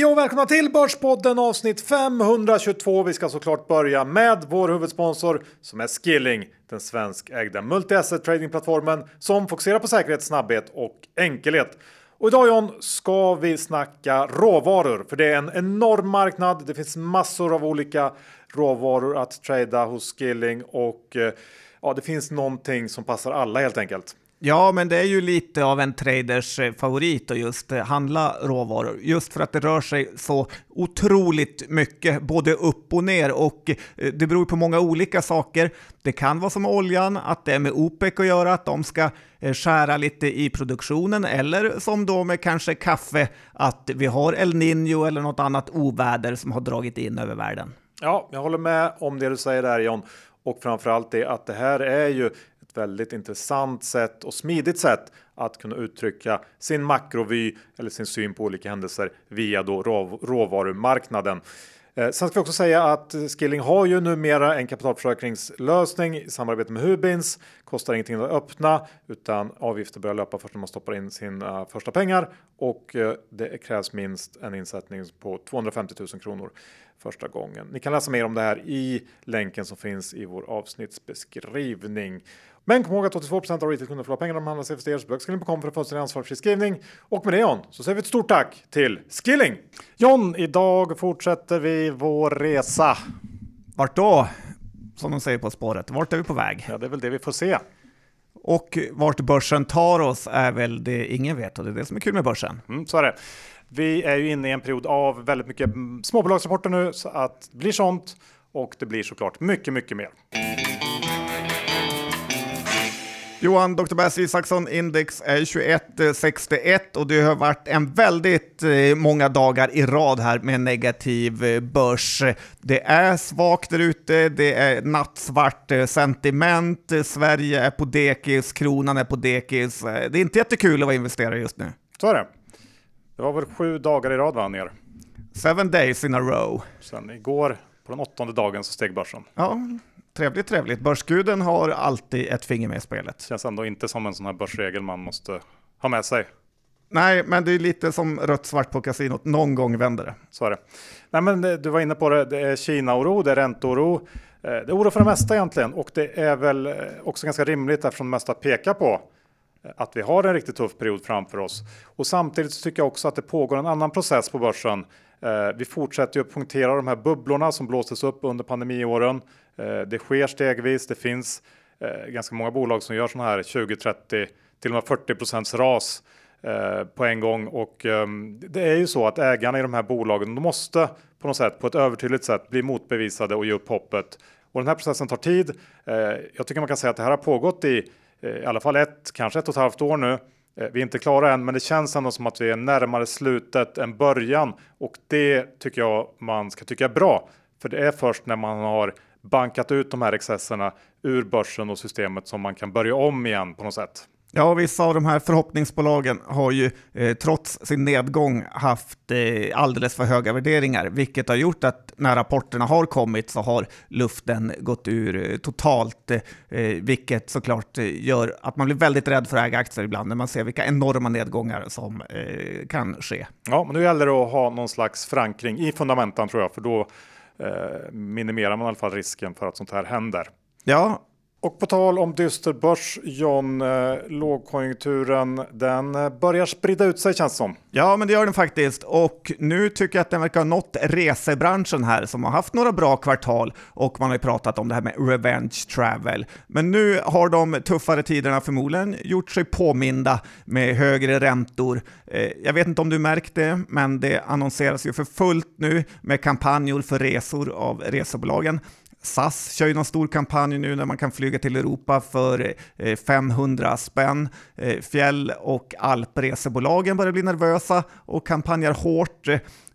Hej och välkomna till Börspodden avsnitt 522. Vi ska såklart börja med vår huvudsponsor som är Skilling, den svenskägda multi-asset tradingplattformen som fokuserar på säkerhet, snabbhet och enkelhet. Och idag John ska vi snacka råvaror för det är en enorm marknad. Det finns massor av olika råvaror att trada hos Skilling och eh, ja, det finns någonting som passar alla helt enkelt. Ja, men det är ju lite av en traders eh, favorit att just eh, handla råvaror, just för att det rör sig så otroligt mycket, både upp och ner och eh, det beror på många olika saker. Det kan vara som oljan, att det är med OPEC att göra, att de ska skära lite i produktionen, eller som då med kanske kaffe, att vi har El Niño eller något annat oväder som har dragit in över världen. Ja, jag håller med om det du säger där John. Och framförallt det att det här är ju ett väldigt intressant sätt och smidigt sätt att kunna uttrycka sin makrovy eller sin syn på olika händelser via då råvarumarknaden. Eh, sen ska vi också säga att Skilling har ju numera en kapitalförsäkringslösning i samarbete med Hubins. Kostar ingenting att öppna utan avgifter börjar löpa först när man stoppar in sina första pengar och eh, det krävs minst en insättning på 250 000 kronor första gången. Ni kan läsa mer om det här i länken som finns i vår avsnittsbeskrivning. Men kom ihåg att 82% av retailkunder förlorar pengar om de handlar sig för Böckskilling.com för en fullständig ansvarsfri skrivning. Och med det John så säger vi ett stort tack till Skilling! John, idag fortsätter vi vår resa. Vart då? Som de säger på spåret. Vart är vi på väg? Ja, det är väl det vi får se. Och vart börsen tar oss är väl det ingen vet och det är det som är kul med börsen. Mm, så är det. Vi är ju inne i en period av väldigt mycket småbolagsrapporter nu så att det blir sånt och det blir såklart mycket, mycket mer. Johan, Dr. Bass Isaksson, index är 2161 och det har varit en väldigt eh, många dagar i rad här med negativ eh, börs. Det är svagt där ute, det är nattsvart eh, sentiment, Sverige är på dekis, kronan är på dekis. Det är inte jättekul att vara investerare just nu. Så är det. Det var väl sju dagar i rad var ner. Seven days in a row. Sen igår på den åttonde dagen så steg börsen. Ja, Trevligt, trevligt. Börsguden har alltid ett finger med i spelet. Känns ändå inte som en sån här börsregel man måste ha med sig. Nej, men det är lite som rött svart på kasinot. Någon gång vänder det. Så är det. Nej, men du var inne på det. Det är Kina-oro, det är ränteoro. Eh, det är oro för det mesta egentligen och det är väl eh, också ganska rimligt eftersom det mesta pekar på eh, att vi har en riktigt tuff period framför oss. Och samtidigt så tycker jag också att det pågår en annan process på börsen. Eh, vi fortsätter ju att punktera de här bubblorna som blåstes upp under pandemiåren. Eh, det sker stegvis. Det finns eh, ganska många bolag som gör sådana här 20, 30, till och med 40 procents ras på en gång. Och ehm, det är ju så att ägarna i de här bolagen de måste på något sätt på ett övertydligt sätt bli motbevisade och ge upp hoppet. Och den här processen tar tid. Jag tycker man kan säga att det här har pågått i Eh, i alla fall ett, kanske ett och ett halvt år nu. Eh, vi är inte klara än, men det känns ändå som att vi är närmare slutet än början och det tycker jag man ska tycka är bra. För det är först när man har bankat ut de här excesserna ur börsen och systemet som man kan börja om igen på något sätt. Ja, vissa av de här förhoppningsbolagen har ju eh, trots sin nedgång haft eh, alldeles för höga värderingar, vilket har gjort att när rapporterna har kommit så har luften gått ur eh, totalt, eh, vilket såklart eh, gör att man blir väldigt rädd för att äga aktier ibland när man ser vilka enorma nedgångar som eh, kan ske. Ja, men nu gäller det att ha någon slags förankring i fundamentan tror jag, för då eh, minimerar man i alla fall risken för att sånt här händer. Ja, och på tal om dyster börs, John, eh, lågkonjunkturen, den eh, börjar sprida ut sig känns som. Ja, men det gör den faktiskt. Och nu tycker jag att den verkar ha nått resebranschen här som har haft några bra kvartal och man har ju pratat om det här med revenge travel. Men nu har de tuffare tiderna förmodligen gjort sig påminda med högre räntor. Eh, jag vet inte om du märkt det, men det annonseras ju för fullt nu med kampanjer för resor av resebolagen. SAS kör ju någon stor kampanj nu när man kan flyga till Europa för eh, 500 spänn. Eh, Fjäll och alpresebolagen börjar bli nervösa och kampanjar hårt.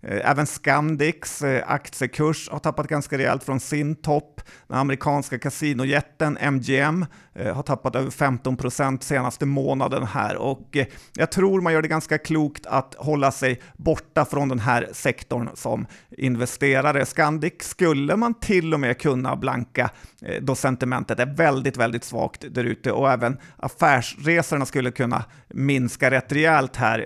Eh, även Scandics eh, aktiekurs har tappat ganska rejält från sin topp. Den amerikanska kasinojätten MGM eh, har tappat över 15 procent senaste månaden här och jag tror man gör det ganska klokt att hålla sig borta från den här sektorn som investerare. Scandic skulle man till och med kunna blanka då sentimentet är väldigt, väldigt svagt där ute och även affärsresorna skulle kunna minska rätt rejält här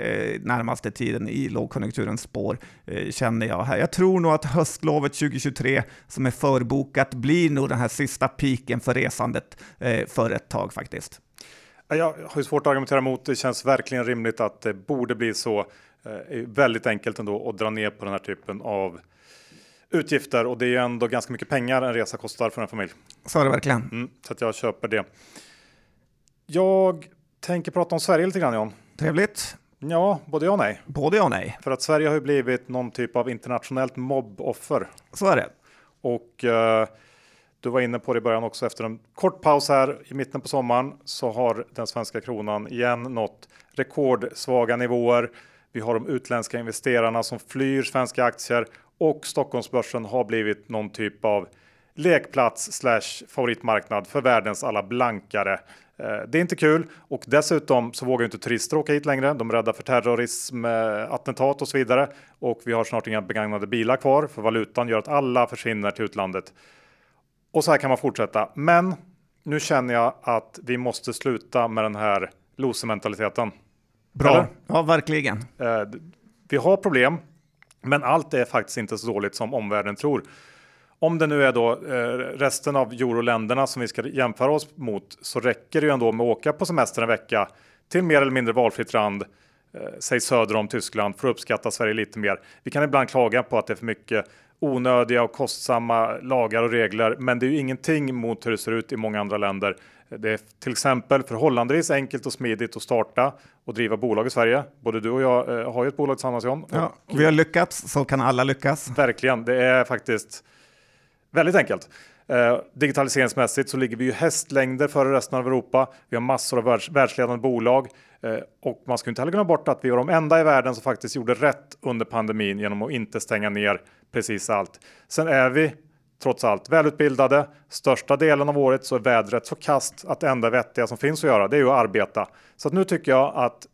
närmaste tiden i lågkonjunkturens spår eh, känner jag här. Jag tror nog att höstlovet 2023 som är förbokat blir nog den här sista piken för resandet eh, för ett tag faktiskt. Jag har ju svårt att argumentera emot. Det känns verkligen rimligt att det borde bli så. Eh, väldigt enkelt ändå att dra ner på den här typen av utgifter och det är ju ändå ganska mycket pengar en resa kostar för en familj. Så är det verkligen. Mm, så att jag köper det. Jag tänker prata om Sverige lite grann John. Trevligt. Ja, både ja och nej. Både ja och nej. För att Sverige har ju blivit någon typ av internationellt mobboffer. Så är det. Och eh, du var inne på det i början också. Efter en kort paus här i mitten på sommaren så har den svenska kronan igen nått rekordsvaga nivåer. Vi har de utländska investerarna som flyr svenska aktier och Stockholmsbörsen har blivit någon typ av lekplats slash favoritmarknad för världens alla blankare. Eh, det är inte kul och dessutom så vågar inte turister åka hit längre. De är rädda för terrorism, eh, attentat och så vidare. Och vi har snart inga begagnade bilar kvar för valutan gör att alla försvinner till utlandet. Och så här kan man fortsätta. Men nu känner jag att vi måste sluta med den här losementaliteten. Bra, Eller? ja verkligen. Eh, vi har problem, men allt är faktiskt inte så dåligt som omvärlden tror. Om det nu är då eh, resten av euroländerna som vi ska jämföra oss mot så räcker det ju ändå med att åka på semester en vecka till mer eller mindre valfritt land, eh, säg söder om Tyskland, för att uppskatta Sverige lite mer. Vi kan ibland klaga på att det är för mycket onödiga och kostsamma lagar och regler, men det är ju ingenting mot hur det ser ut i många andra länder. Det är till exempel förhållandevis enkelt och smidigt att starta och driva bolag i Sverige. Både du och jag eh, har ju ett bolag tillsammans John. Ja, vi har lyckats, så kan alla lyckas. Verkligen, det är faktiskt väldigt enkelt. Eh, digitaliseringsmässigt så ligger vi ju hästlängder före resten av Europa. Vi har massor av världs världsledande bolag eh, och man ska inte heller glömma bort att vi var de enda i världen som faktiskt gjorde rätt under pandemin genom att inte stänga ner precis allt. Sen är vi trots allt välutbildade. Största delen av året så är vädret så kast att det enda vettiga som finns att göra det är ju att arbeta. Så att nu tycker jag att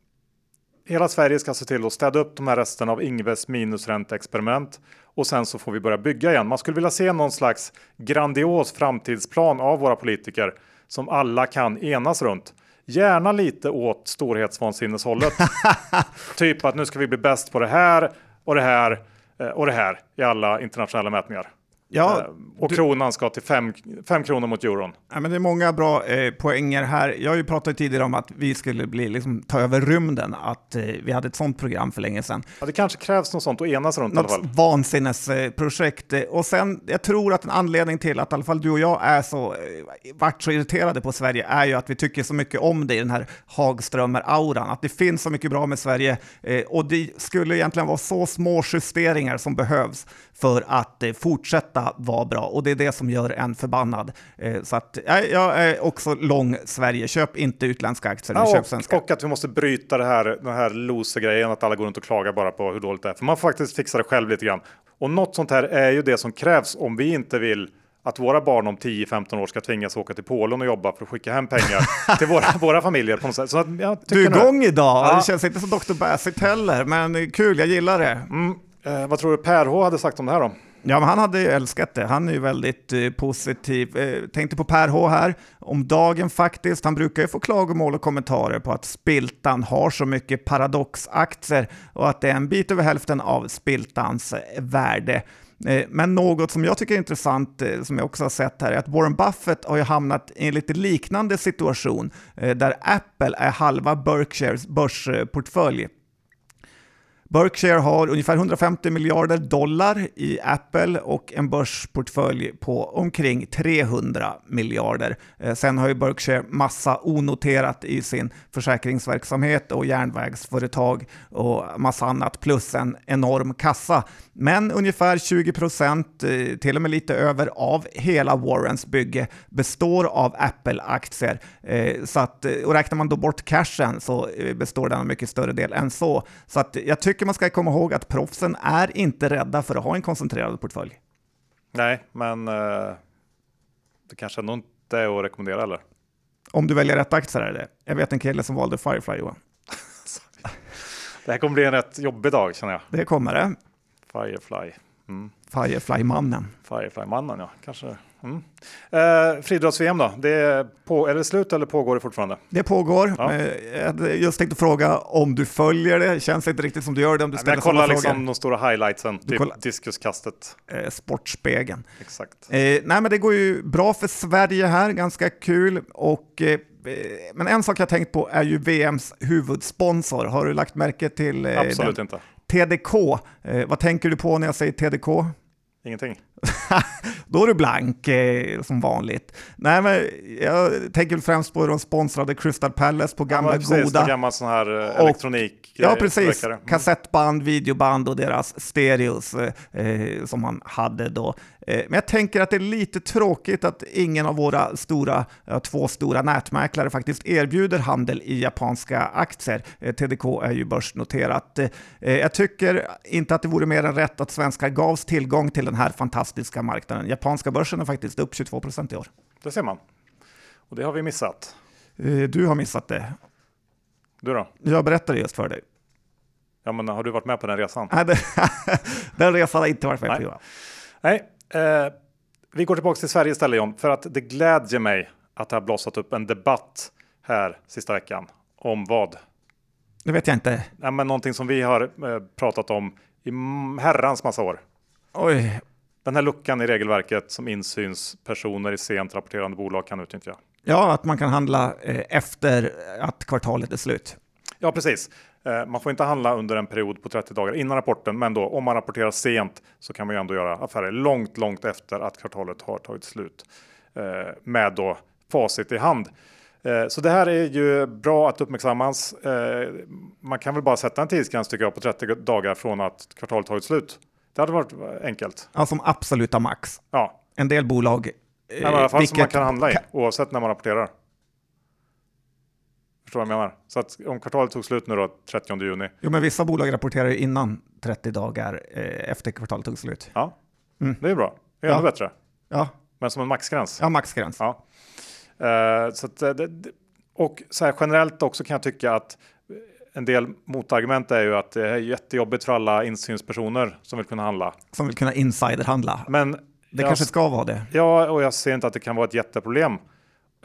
hela Sverige ska se till att städa upp de här resterna av Ingves minusränteexperiment och sen så får vi börja bygga igen. Man skulle vilja se någon slags grandios framtidsplan av våra politiker som alla kan enas runt. Gärna lite åt storhetsvansinneshållet. typ att nu ska vi bli bäst på det här och det här eh, och det här i alla internationella mätningar. Ja, eh, och du... kronan ska till 5 kronor mot euron. Ja, men det är många bra eh, poänger här. Jag har ju pratat tidigare om att vi skulle bli, liksom, ta över rymden, att eh, vi hade ett sånt program för länge sedan. Ja, det kanske krävs något sånt att enas runt något i alla fall. vansinnesprojekt. Eh, och sen, jag tror att en anledning till att i alla fall du och jag är så, eh, vart så irriterade på Sverige är ju att vi tycker så mycket om det i den här Hagströmer-auran, att det finns så mycket bra med Sverige eh, och det skulle egentligen vara så små justeringar som behövs för att eh, fortsätta vara bra och det är det som gör en förbannad. Eh, så att jag är också lång Sverige. Köp inte utländska aktier, ja, köp svenska. Och att vi måste bryta det här, den här loser-grejen, att alla går runt och klagar bara på hur dåligt det är. För man får faktiskt fixa det själv lite grann. Och något sånt här är ju det som krävs om vi inte vill att våra barn om 10-15 år ska tvingas åka till Polen och jobba för att skicka hem pengar till våra, våra familjer på något sätt. Så att du är igång idag, ja. det känns inte som Dr. Bassett heller, men kul, jag gillar det. Mm. Eh, vad tror du Per H hade sagt om det här då? Ja, men han hade ju älskat det. Han är ju väldigt eh, positiv. Eh, tänkte på Per H här, om dagen faktiskt. Han brukar ju få klagomål och kommentarer på att Spiltan har så mycket paradoxaktier och att det är en bit över hälften av Spiltans eh, värde. Eh, men något som jag tycker är intressant, eh, som jag också har sett här, är att Warren Buffett har ju hamnat i en lite liknande situation där Apple är halva Berkshires börsportfölj. Berkshire har ungefär 150 miljarder dollar i Apple och en börsportfölj på omkring 300 miljarder. Eh, sen har ju Berkshire massa onoterat i sin försäkringsverksamhet och järnvägsföretag och massa annat plus en enorm kassa. Men ungefär 20 procent, eh, till och med lite över, av hela Warrens bygge består av Apple-aktier. Eh, så att, och räknar man då bort cashen så består den av mycket större del än så. Så att jag tycker tycker man ska komma ihåg att proffsen är inte rädda för att ha en koncentrerad portfölj. Nej, men uh, det kanske ändå inte är att rekommendera eller? Om du väljer rätt aktier är det. Jag vet en kille som valde Firefly Johan. det här kommer bli en rätt jobbig dag känner jag. Det kommer det. Firefly. Mm. Firefly-mannen. Firefly-mannen ja, kanske. Eh, Friidrotts-VM då? Det är, på, är det slut eller pågår det fortfarande? Det pågår. Ja. Jag just tänkte fråga om du följer det. Känns inte riktigt som du gör det om du ställer jag kollar liksom de stora highlightsen, typ kollar- diskuskastet. Eh, Sportspegeln. Exakt. Eh, nej, men det går ju bra för Sverige här, ganska kul. Och, eh, eh, men en sak jag tänkt på är ju VMs huvudsponsor. Har du lagt märke till eh, Absolut den? inte. TDK. Eh, vad tänker du på när jag säger TDK? Ingenting. Då är du blank eh, som vanligt. Nej, men jag tänker främst på hur de sponsrade Crystal Palace på gamla ja, precis, goda. Gammal sån här eh, Och- elektronik. Ja, eh, precis. Mm. Kassettband, videoband och deras stereos eh, som man hade då. Eh, men jag tänker att det är lite tråkigt att ingen av våra stora, två stora nätmäklare faktiskt erbjuder handel i japanska aktier. Eh, TDK är ju börsnoterat. Eh, jag tycker inte att det vore mer än rätt att svenskar gavs tillgång till den här fantastiska marknaden. Japanska börsen är faktiskt upp 22 procent i år. Det ser man. Och det har vi missat. Du har missat det. Du då? Jag berättade just för dig. Ja, men har du varit med på den resan? Nej, den resan har inte varit med på. Nej, eh, vi går tillbaka till Sverige istället John, för att det glädjer mig att det har blossat upp en debatt här sista veckan. Om vad? Det vet jag inte. Ja, men någonting som vi har eh, pratat om i herrans massa år. Oj, Den här luckan i regelverket som insynspersoner i sent rapporterande bolag kan utnyttja. Ja, att man kan handla eh, efter att kvartalet är slut. Ja, precis. Eh, Man får inte handla under en period på 30 dagar innan rapporten, men då om man rapporterar sent så kan man ju ändå göra affärer långt, långt efter att kvartalet har tagit slut eh, med då facit i hand. Eh, Så det här är ju bra att uppmärksammas. Man kan väl bara sätta en tidsgräns tycker jag på 30 dagar från att kvartalet tagit slut. Det hade varit enkelt. Ja, som absoluta max. Ja, En del bolag... eh, men i alla fall som man kan handla i oavsett när man rapporterar. Förstår du vad jag menar? Så att om kvartalet tog slut nu då 30 juni. Jo, men vissa bolag rapporterar ju innan 30 dagar eh, efter kvartalet tog slut. Ja, Mm. det är bra. Det är ännu Ja. bättre. Ja, Men som en maxgräns. ja maxgräns. Ja. Eh, så att, eh, det- och så här generellt också kan jag tycka att en del motargument är ju att det är jättejobbigt för alla insynspersoner som vill kunna handla. Som vill kunna insiderhandla. Men Det jag, kanske ska vara det. ja, och jag ser inte att det kan vara ett jätteproblem.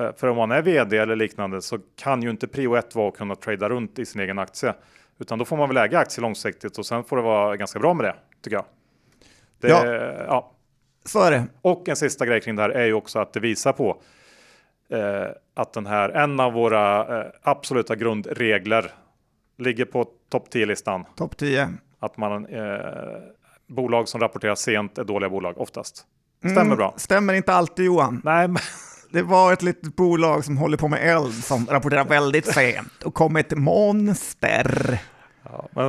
Eh, För om man är vd eller liknande så kan ju inte prio ett vara att kunna trada runt i sin egen aktie. Utan då får man väl äga aktier långsiktigt och sen får det vara ganska bra med det, tycker jag. Det, Ja. ja. Så är det. Och en sista grej kring det här är ju också att det visar på eh, att den här, en av våra eh, absoluta grundregler ligger på topp 10-listan. Topp 10. Att man, eh, bolag som rapporterar sent är dåliga bolag oftast. Stämmer Mm, bra. Stämmer inte alltid Johan. Nej, men, Det var ett litet bolag som håller på med eld som rapporterar väldigt sent och kom ett monster. ja, men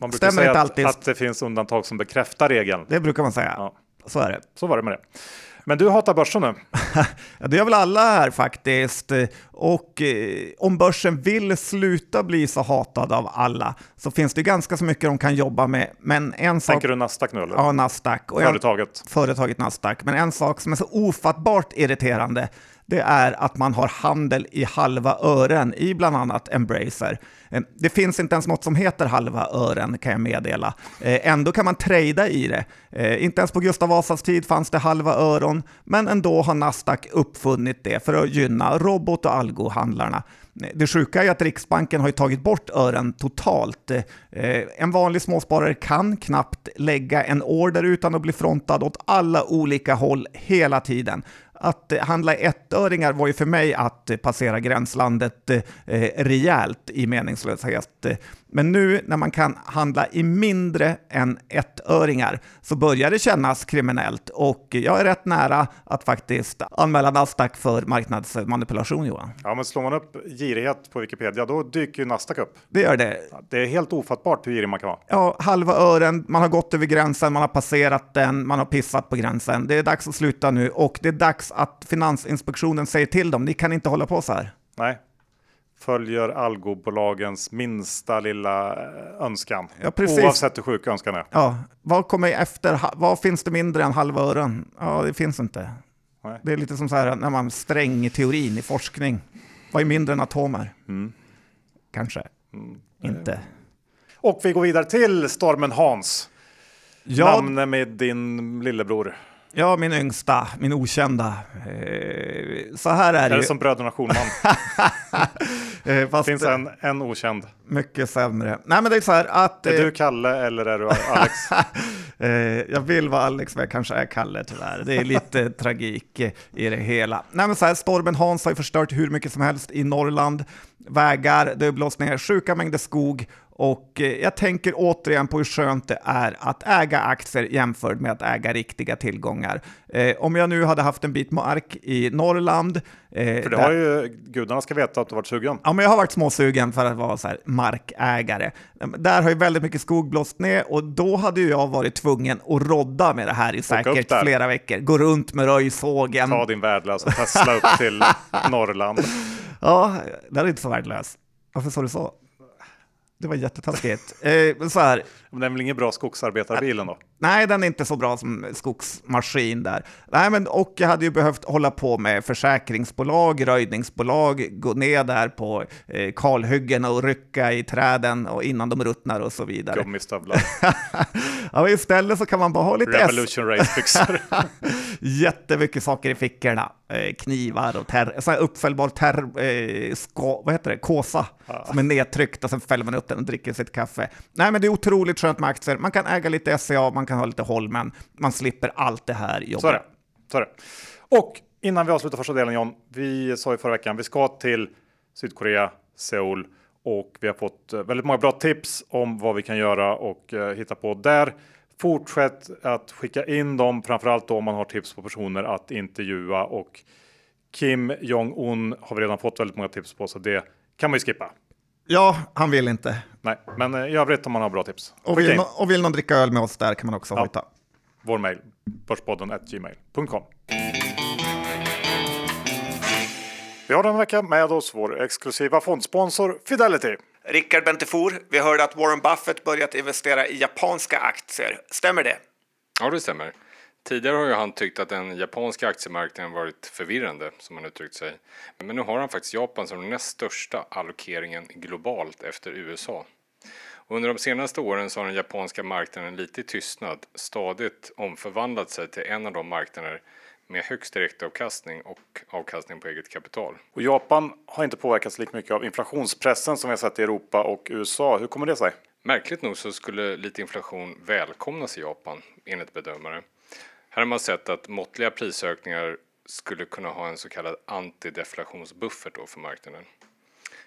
man brukar Stämmer säga att, att det finns undantag som bekräftar regeln. Det brukar man säga. Ja, Så är det. så var det med det. Men du hatar börsen nu. Ja, det gör väl alla här faktiskt. Och eh, om börsen vill sluta bli så hatad av alla så finns det ganska så mycket de kan jobba med. Men en sak... Tänker du Nasdaq nu eller? Ja, Nasdaq. Och en, Företaget. företaget Nasdaq. Men en sak som är så ofattbart irriterande det är att man har handel i halva ören i bland annat Embracer. Ehm, det finns inte ens något som heter halva ören kan jag meddela. Ehm, ändå kan man trada i det. Ehm, inte ens på Gustav Vasas tid fanns det halva öron, men ändå har Nasdaq uppfunnit det för att gynna robot och algohandlarna. Det sjuka är att Riksbanken har ju tagit bort ören totalt. En vanlig småsparare kan knappt lägga en order utan att bli frontad åt alla olika håll hela tiden. Att handla ettöringar var ju för mig att passera gränslandet eh, rejält i meningslöshet. Men nu när man kan handla i mindre än ettöringar så börjar det kännas kriminellt och jag är rätt nära att faktiskt anmäla Nasdaq för marknadsmanipulation Johan. Ja, men slår man upp girighet på Wikipedia, då dyker ju Nasdaq upp. Det gör det. Det är helt ofattbart hur girig man kan vara. Ja, halva ören, man har gått över gränsen, man har passerat den, man har pissat på gränsen. Det är dags att sluta nu och det är dags att Finansinspektionen säger till dem, ni kan inte hålla på så här. Nej. Följer algobolagens minsta lilla eh, önskan. Ja, precis. Oavsett hur sjuk önskan är. Ja, vad kommer efter? Vad finns det mindre än halva ören? Ja, det finns inte. Nej. Det är lite som så här när man sträng i teorin i forskning. Vad är mindre än atomer? Mm. Kanske. Inte. Och vi går vidare till stormen Hans. Ja, Namne med din lillebror. Ja, min yngsta, min okända. Eh, så här är, är det ju. som bröderna Schulman. eh, det finns en, en okänd. Mycket sämre. Nej, men det är så här att... Är du Kalle eller är du Alex? jag vill vara Alex, men jag kanske är Kalle tyvärr. Det är lite tragik i det hela. Nej, men så här, stormen Hans har ju förstört hur mycket som helst i Norrland. Vägar, det har blåst ner sjuka mängder skog och eh, jag tänker återigen på hur skönt det är att äga aktier jämfört med att äga riktiga tillgångar. Eh, om jag nu hade haft en bit mark i Norrland. Eh, för det där... har ju gudarna ska veta att du varit sugen. Ja, men jag har varit småsugen för att vara så här markägare. Där har ju väldigt mycket skog blåst ner och då hade ju jag varit tvungen att rodda med det här i säkert flera veckor. Gå runt med röjsågen. Ta din värdelösa Tesla upp till Norrland. Ja, det är inte så värdelös. Varför sa du så? Det var jättetaskigt. Eh, så här. Men det är väl ingen bra skogsarbetarbil ändå? Nej, den är inte så bra som skogsmaskin där. Nej, men, och jag hade ju behövt hålla på med försäkringsbolag, röjningsbolag, gå ner där på eh, kalhyggen och rycka i träden och innan de ruttnar och så vidare. Gummistövlar. ja, istället så kan man bara ha lite... Revolution race Jättemycket saker i fickorna. Eh, knivar och ter så här uppfällbar ter eh, ska, vad heter det? kåsa ja. som är nedtryckt och sen fäller man upp den och dricker sitt kaffe. Nej, men det är otroligt skönt med aktier. Man kan äga lite SCA, man kan kan ha lite Holmen. Man slipper allt det här jobbet. Så är det. Så är det. Och innan vi avslutar första delen John, vi sa ju förra veckan, vi ska till Sydkorea, Seoul och vi har fått eh, väldigt många bra tips om vad vi kan göra och eh, hitta på där. Fortsätt att skicka in dem, framförallt då om man har tips på personer att intervjua och Kim Jong-Un har vi redan fått väldigt många tips på så det kan man ju skippa. Ja, han vill inte. Nej, men eh, i övrigt om man har bra tips. Och vill, no och vill någon dricka öl med oss där kan man också ja. hojta. Vår mejl, börspodden gmail.com. Vi har den vecka med oss vår exklusiva fondsponsor Fidelity. Rickard Bentefor, vi hörde att Warren Buffett börjat investera i japanska aktier. Stämmer det? Ja, det stämmer. Tidigare har ju han tyckt att den japanska aktiemarknaden varit förvirrande, som han uttryckt sig. Men nu har han faktiskt Japan som den näst största allokeringen globalt efter USA. Och under de senaste åren så har den japanska marknaden lite i tystnad stadigt omförvandlat sig till en av de marknader med högst direktavkastning och avkastning på eget kapital. Och Japan har inte påverkats lika mycket av inflationspressen som vi har sett i Europa och USA. Hur kommer det sig? Märkligt nog så skulle lite inflation välkomnas i Japan enligt bedömare. Här har man sett att måttliga prisökningar skulle kunna ha en så kallad antideflationsbuffert då för marknaden.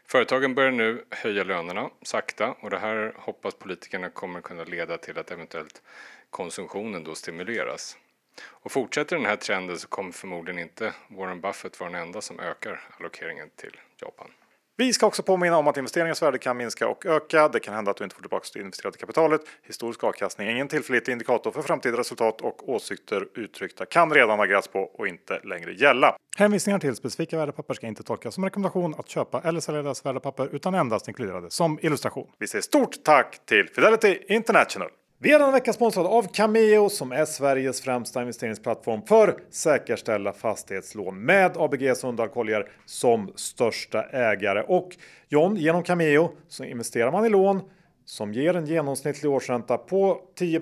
Företagen börjar nu höja lönerna sakta och det här hoppas politikerna kommer kunna leda till att eventuellt konsumtionen då stimuleras. Och fortsätter den här trenden så kommer förmodligen inte Warren Buffett vara den enda som ökar allokeringen till Japan. Vi ska också påminna om att investeringens värde kan minska och öka. Det kan hända att du inte får tillbaka det investerade kapitalet. Historisk avkastning är ingen tillförlitlig indikator för framtida resultat och åsikter uttryckta kan redan ha grätts på och inte längre gälla. Hänvisningar till specifika värdepapper ska inte tolkas som rekommendation att köpa eller sälja deras värdepapper utan endast inkluderade som illustration. Vi säger stort tack till Fidelity International! Vi är denna vecka sponsrade av Cameo som är Sveriges främsta investeringsplattform för säkerställa fastighetslån med ABG Sundal Collier som största ägare. Och John, genom Cameo så investerar man i lån som ger en genomsnittlig årsränta på 10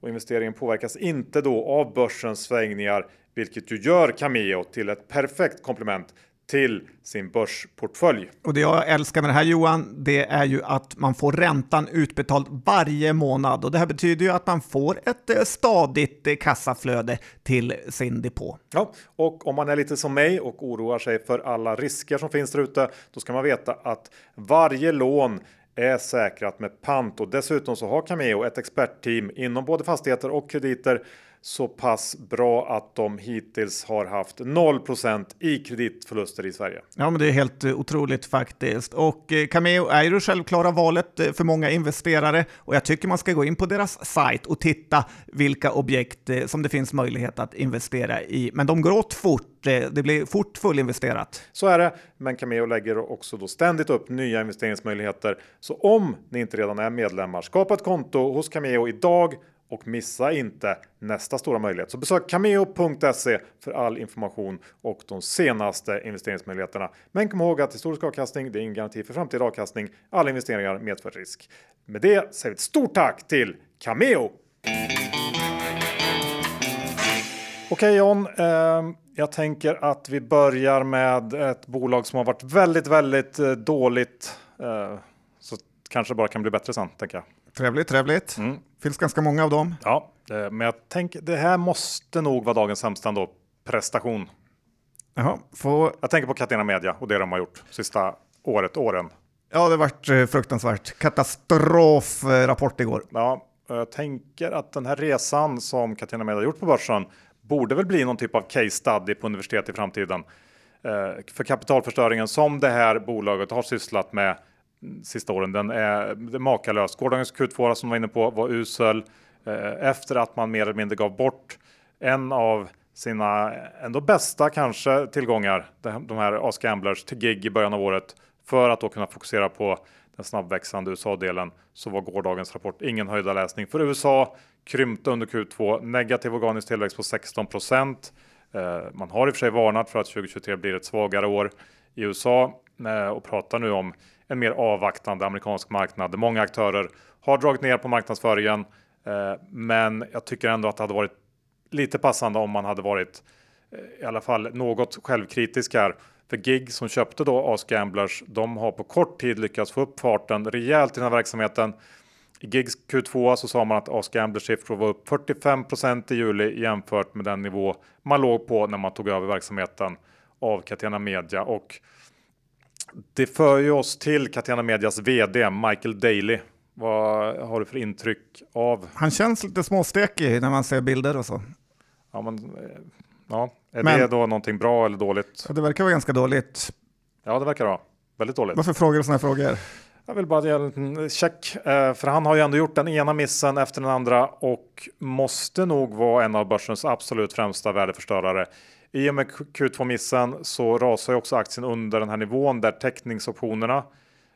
och investeringen påverkas inte då av börsens svängningar, vilket ju gör Cameo till ett perfekt komplement till sin börsportfölj. Och det jag älskar med det här Johan, det är ju att man får räntan utbetald varje månad och det här betyder ju att man får ett eh, stadigt eh, kassaflöde till sin depå. Ja, och om man är lite som mig och oroar sig för alla risker som finns där ute, då ska man veta att varje lån är säkrat med pant och dessutom så har Cameo ett expertteam inom både fastigheter och krediter så pass bra att de hittills har haft 0% i kreditförluster i Sverige. Ja, men det är helt eh, otroligt faktiskt. Och eh, Cameo är ju det självklara valet eh, för många investerare och jag tycker man ska gå in på deras sajt och titta vilka objekt som det finns möjlighet att investera i. Men de går åt fort. Det blir fort fullinvesterat. Så är det, men Cameo lägger också då ständigt upp nya investeringsmöjligheter. Så om ni inte redan är medlemmar, skapa ett konto hos Cameo idag och missa inte nästa stora möjlighet. Så besök cameo.se för all information och de senaste investeringsmöjligheterna. Men kom ihåg att historisk avkastning, det är ingen garanti för framtida avkastning. Alla investeringar medför risk. Med det säger vi ett stort tack till Cameo! Okej John, eh, jag tänker att vi börjar med ett bolag som har varit väldigt, väldigt eh, dåligt. Eh, så kanske bara kan bli bättre sen, tänker jag. Trevligt, trevligt. Mm. Finns ganska många av dem. Ja, eh, men jag tänker det här måste nog vara dagens sämsta ändå. Prestation. Jaha, få... Jag tänker på Catena Media och det de har gjort sista året, åren. Ja, det vart eh, fruktansvärt. Katastrofrapport igår. Ja, jag tänker att den här resan som Catena Media gjort på börsen borde väl bli någon typ av case study på universitet i framtiden. Eh, för kapitalförstöringen som det här bolaget har sysslat med sista åren, den är, är makalös. Gårdagens Q2 som var inne på var usel eh, efter att man mer eller mindre gav bort en av sina ändå bästa kanske tillgångar, de här Ask Gamblers till gig i början av året för att då kunna fokusera på den snabbväxande USA-delen så var gårdagens rapport ingen höjda läsning för USA krympte under Q2 negativ organisk tillväxt på 16 procent. Eh, man har i och för sig varnat för att 2023 blir ett svagare år i USA eh, och pratar nu om en mer avvaktande amerikansk marknad där många aktörer har dragit ner på marknadsföringen. Eh, men jag tycker ändå att det hade varit lite passande om man hade varit eh, i alla fall något självkritisk här. För GIG som köpte då Ask Gamblers, de har på kort tid lyckats få upp farten rejält i den här verksamheten. I Gigs Q2 så sa man att Ask Gamblers siffror var upp 45% i juli jämfört med den nivå man låg på när man tog över verksamheten av Catena Media och det för ju oss till Catena Medias vd Michael Daly. Vad har du för intryck av? Han känns lite småstekig när man ser bilder och så. Ja, men, ja. Är Men- det då någonting bra eller dåligt? Det verkar vara ganska dåligt. Ja, det verkar vara väldigt dåligt. Varför frågar du sådana här frågor? Jag vill bara ge en liten check, eh, för han har ju ändå gjort den ena missen efter den andra och måste nog vara en av börsens absolut främsta värdeförstörare. I och med Q2-missen så rasar ju också aktien under den här nivån där täckningsoptionerna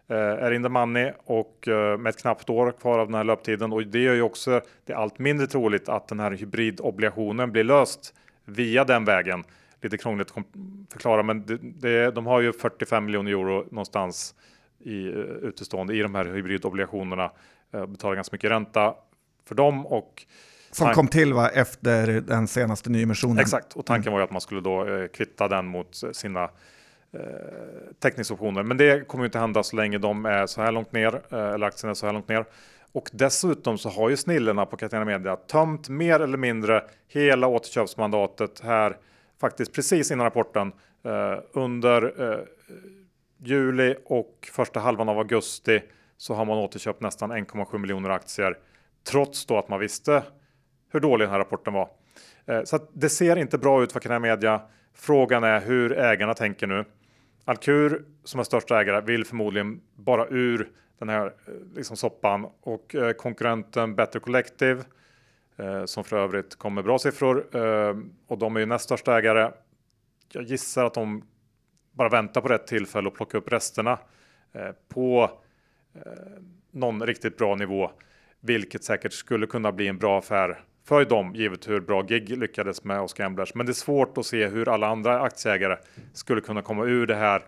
eh, är in the money och eh, med ett knappt år kvar av den här löptiden och det gör ju också det allt mindre troligt att den här hybridobligationen blir löst via den vägen. Lite krångligt att förklara, men det, det, de har ju 45 miljoner euro någonstans i eh, utestående i de här hybridobligationerna. Betalar ganska mycket ränta för dem och som kom till va, efter den senaste nyemissionen. Exakt, och tanken var ju att man skulle då eh, kvitta den mot sina eh, täckningsoptioner. Men det kommer ju inte hända så länge de är så här långt ner, eh, eller aktien är så här långt ner. Och dessutom så har ju snillena på Catena Media tömt mer eller mindre hela återköpsmandatet här faktiskt precis innan rapporten eh, under eh, juli och första halvan av augusti så har man återköpt nästan 1,7 miljoner aktier trots då att man visste hur dålig den här rapporten var. Eh, så att det ser inte bra ut för Catena Media. Frågan är hur ägarna tänker nu. Alkur som är största ägare vill förmodligen bara ur den här eh, liksom soppan och eh, konkurrenten Better Collective eh, som för övrigt kom med bra siffror eh, och de är ju näst största ägare. Jag gissar att de bara väntar på rätt tillfälle och plocka upp resterna eh, på någon riktigt bra nivå, vilket säkert skulle kunna bli en bra affär för dem, givet hur bra gig lyckades med Oscar Gamblers. Men det är svårt att se hur alla andra aktieägare skulle kunna komma ur det här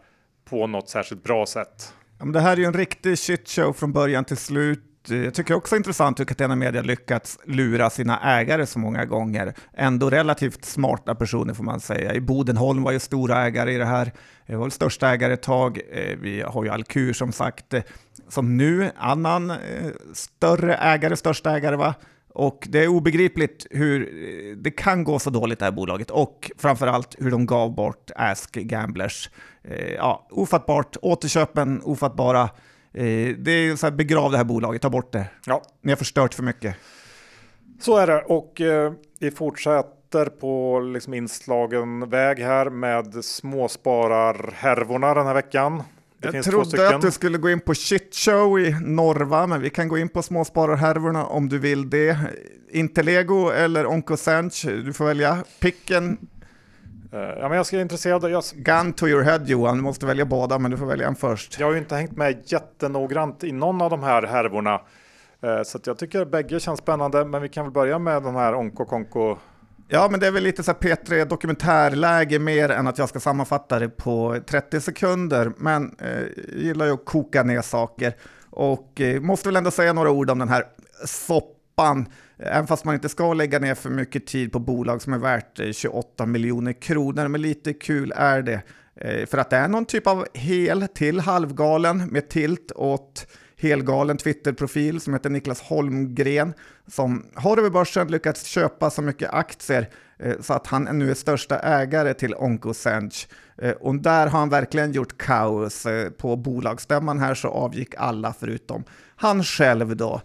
på något särskilt bra sätt. Ja, men det här är ju en riktig shitshow från början till slut. Jag tycker också intressant hur Catena Media lyckats lura sina ägare så många gånger. Ändå relativt smarta personer får man säga. I Bodenholm var ju stora ägare i det här. Det var väl största ägare ett tag. Eh, vi har ju Alkur som sagt, eh, som nu annan eh, större ägare, största ägare va? Och det är obegripligt hur det kan gå så dåligt det här bolaget och framförallt hur de gav bort Ask Gamblers. Eh, ja, ofattbart, återköpen ofattbara. Eh, det är så här, begrav det här bolaget, ta bort det. Ja, Ni har förstört för mycket. Så är det och eh, vi fortsätter på liksom inslagen väg här med småspararhärvorna den här veckan. Det jag trodde att du skulle gå in på shitshow i Norva, men vi kan gå in på småspararhärvorna om du vill det. Intellego eller Oncosench, du får välja. Picken, Eh, ja, men jag ska intresserad. Jag, gun to your head Johan, du måste välja båda, men du får välja en först. jag har ju inte hängt med jättenoggrant i någon av de här härvorna. Eh, så jag tycker bägge känns spännande. Men vi kan väl börja med den här Onko Konko. Ja, men det är väl lite så här P3 dokumentärläge mer än att jag ska sammanfatta det på 30 sekunder. Men eh, jag gillar ju att koka ner saker och eh, måste väl ändå säga några ord om den här soppan. även fast man inte ska lägga ner för mycket tid på bolag som är värt eh, 28 miljoner kronor. Men lite kul är det, eh, för att det är någon typ av hel till halvgalen med tilt åt helgalen Twitterprofil som heter Niklas Holmgren som har över börsen lyckats köpa så mycket aktier eh, så att han nu är största ägare till OncoSench. Eh, och där har han verkligen gjort kaos. Eh, på bolagsstämman här så avgick alla förutom han själv då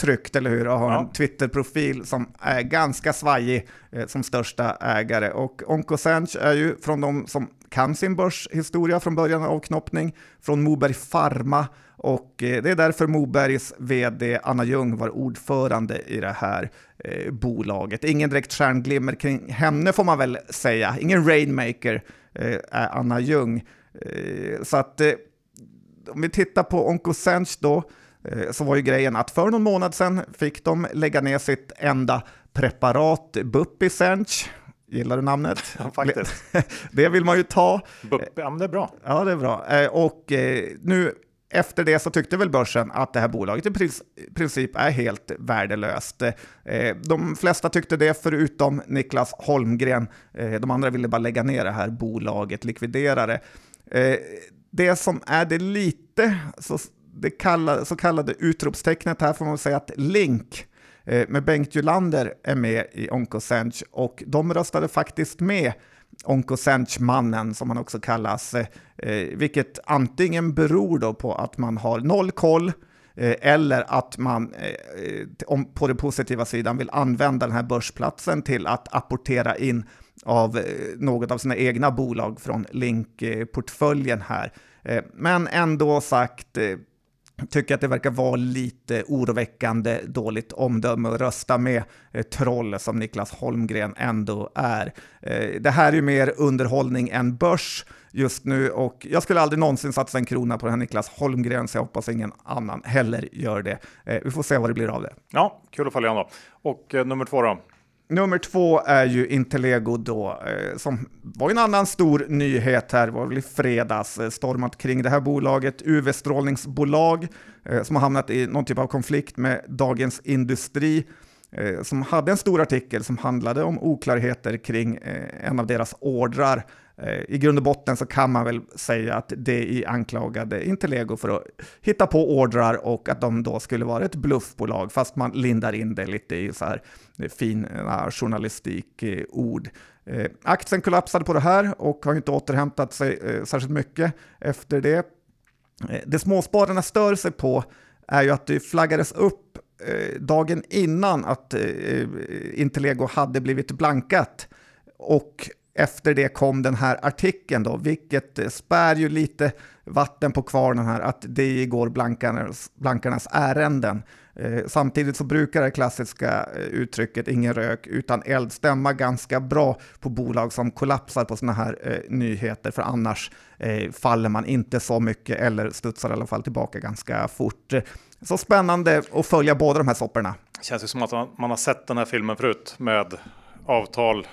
tryggt, eller hur? Och har ja. en Twitter-profil som är ganska svajig eh, som största ägare. Och OncoSench är ju från de som kan sin börshistoria från början av avknoppning, från Moberg Pharma och eh, det är därför Mobergs vd Anna Ljung var ordförande i det här eh, bolaget. Ingen direkt stjärnglimmer kring henne får man väl säga. Ingen rainmaker eh, är Anna Ljung. Eh, så att om vi tittar på Oncosench då, så var ju grejen att för någon månad sedan fick de lägga ner sitt enda preparat, Bupisench. Gillar du namnet? Ja, faktiskt. det vill man ju ta. Bup, ja, men det är bra. Ja, det är bra. Och nu efter det så tyckte väl börsen att det här bolaget i princip är helt värdelöst. Eh, de flesta tyckte det förutom Niklas Holmgren. Eh, de andra ville bara lägga ner det här bolaget, likvidera det. Eh, det som är det lite, så, det kallade, så kallade utropstecknet här får man säga att Link med Bengt Julander är med i Oncosench och de röstade faktiskt med Onkosench-mannen som han också kallas, eh, eh, vilket antingen beror då på att man har noll koll eh, eller att man eh, eh, om, på den positiva sidan vill använda den här börsplatsen till att apportera in av eh, något av sina egna bolag från Link-portföljen eh, här. Eh, men ändå sagt, eh, tycker att det verkar vara lite oroväckande dåligt omdöme att rösta med eh, troll som Niklas Holmgren ändå är. Eh, det här är ju mer underhållning än börs just nu och jag skulle aldrig någonsin satsa en krona på den här Niklas Holmgren så jag hoppas ingen annan heller gör det. Eh, vi får se vad det blir av det. Ja, kul att följa honom. Och eh, nummer två då? Nummer två är ju Intellego då, eh, som var en annan stor nyhet här, var väl i fredags, eh, stormat kring det här bolaget, UV-strålningsbolag, eh, som har hamnat i någon typ av konflikt med Dagens Industri, Eh, som hade en stor artikel som handlade om oklarheter kring eh, en av deras ordrar Eh, I grund och botten så kan man väl säga att DI anklagade Intellego för att hitta på ordrar och att de då skulle vara ett bluffbolag, fast man lindar in det lite i så här eh, fina eh, journalistikord. Eh, aktien kollapsade på det här och har inte återhämtat sig eh, särskilt mycket efter det. Det småspararna stör sig på är ju att det flaggades upp Eh, dagen innan att eh, eh, Interlego hade blivit blankat. Och efter det kom den här artikeln då, vilket eh, spär ju lite vatten på kvarnen här, att det går blankarnas, blankarnas ärenden. Eh, samtidigt så brukar det klassiska eh, uttrycket ingen rök utan eld stämma ganska bra på bolag som kollapsar på sådana här eh, nyheter, för annars eh, faller man inte så mycket eller studsar i alla fall tillbaka ganska fort. Så spännande att följa båda de här sopporna. Känns ju som att man har sett den här filmen förut med avtal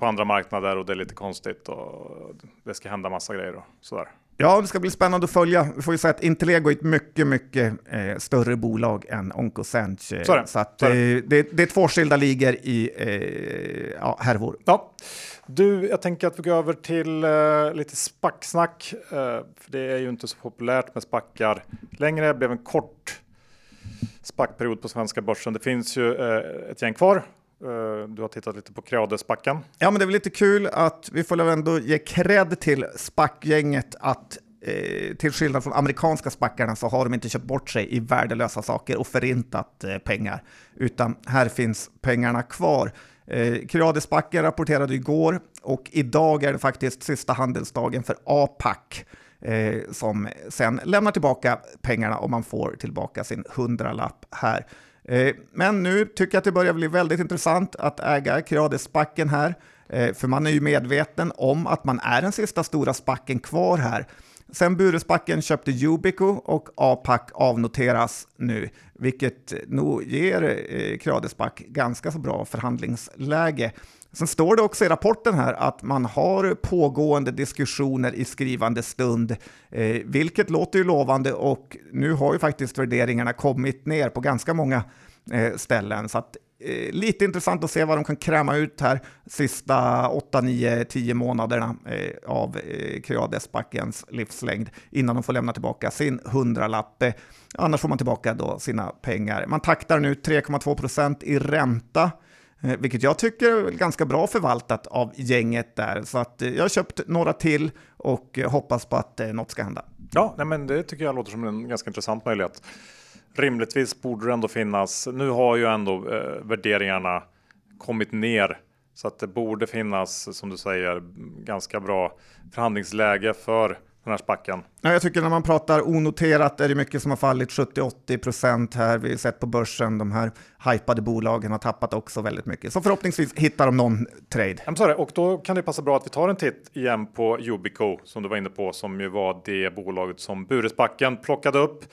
på andra marknader och det är lite konstigt och det ska hända massa grejer och sådär. Ja, det ska bli spännande att följa. Vi får ju säga att Intellego är ett mycket, mycket eh, större bolag än Oncosench. Eh, så, så att, så det. Eh, det, det, är två skilda ligor i eh, ja, härvor. Ja. Du, jag tänker att vi går över till eh, lite spacksnack. Eh, för det är ju inte så populärt med spackar längre. Det blev en kort spackperiod på svenska börsen. Det finns ju eh, ett gäng kvar Eh, du har tittat lite på Creades-spacken. Ja, men det är väl lite kul att vi får ändå ge cred till spackgänget att eh, till skillnad från amerikanska spackarna så har de inte köpt bort sig i värdelösa saker och förintat eh, pengar, utan här finns pengarna kvar. Eh, Kradesbacken rapporterade igår och idag är det faktiskt sista handelsdagen för APAC. Eh, som sen lämnar tillbaka pengarna om man får tillbaka sin hundralapp här. Eh, men nu tycker jag att det börjar bli väldigt intressant att äga Creades-spacken här, eh, för man är ju medveten om att man är den sista stora spacken kvar här. Sen Buresbacken köpte Yubico och APAC avnoteras nu, vilket nog ger eh, Creadesback ganska så bra förhandlingsläge. Sen står det också i rapporten här att man har pågående diskussioner i skrivande stund, eh, vilket låter ju lovande och nu har ju faktiskt värderingarna kommit ner på ganska många eh, ställen. Så att, eh, lite intressant att se vad de kan kräma ut här sista 8, 9, 10 månaderna eh, av eh, Creades-backens livslängd innan de får lämna tillbaka sin hundralapp. Eh, annars får man tillbaka då sina pengar. Man taktar nu 3,2 procent i ränta Eh, vilket jag tycker är ganska bra förvaltat av gänget där. Så att eh, jag har köpt några till och eh, hoppas på att något ska hända. Ja, nej men det tycker jag låter som en ganska intressant möjlighet. Rimligtvis borde det ändå finnas. Nu har ju ändå eh, värderingarna kommit ner så att det borde finnas, som du säger, ganska bra förhandlingsläge för den här spacken. Ja, jag tycker när man pratar onoterat är det mycket som har fallit 70-80 procent här. Vi har sett på börsen, de här hypade bolagen har tappat också väldigt mycket. Så förhoppningsvis hittar de någon trade. I'm sorry, och då kan det passa bra att vi tar en titt igen på Yubico som du var inne på, som ju var det bolaget som Buresbacken plockade upp.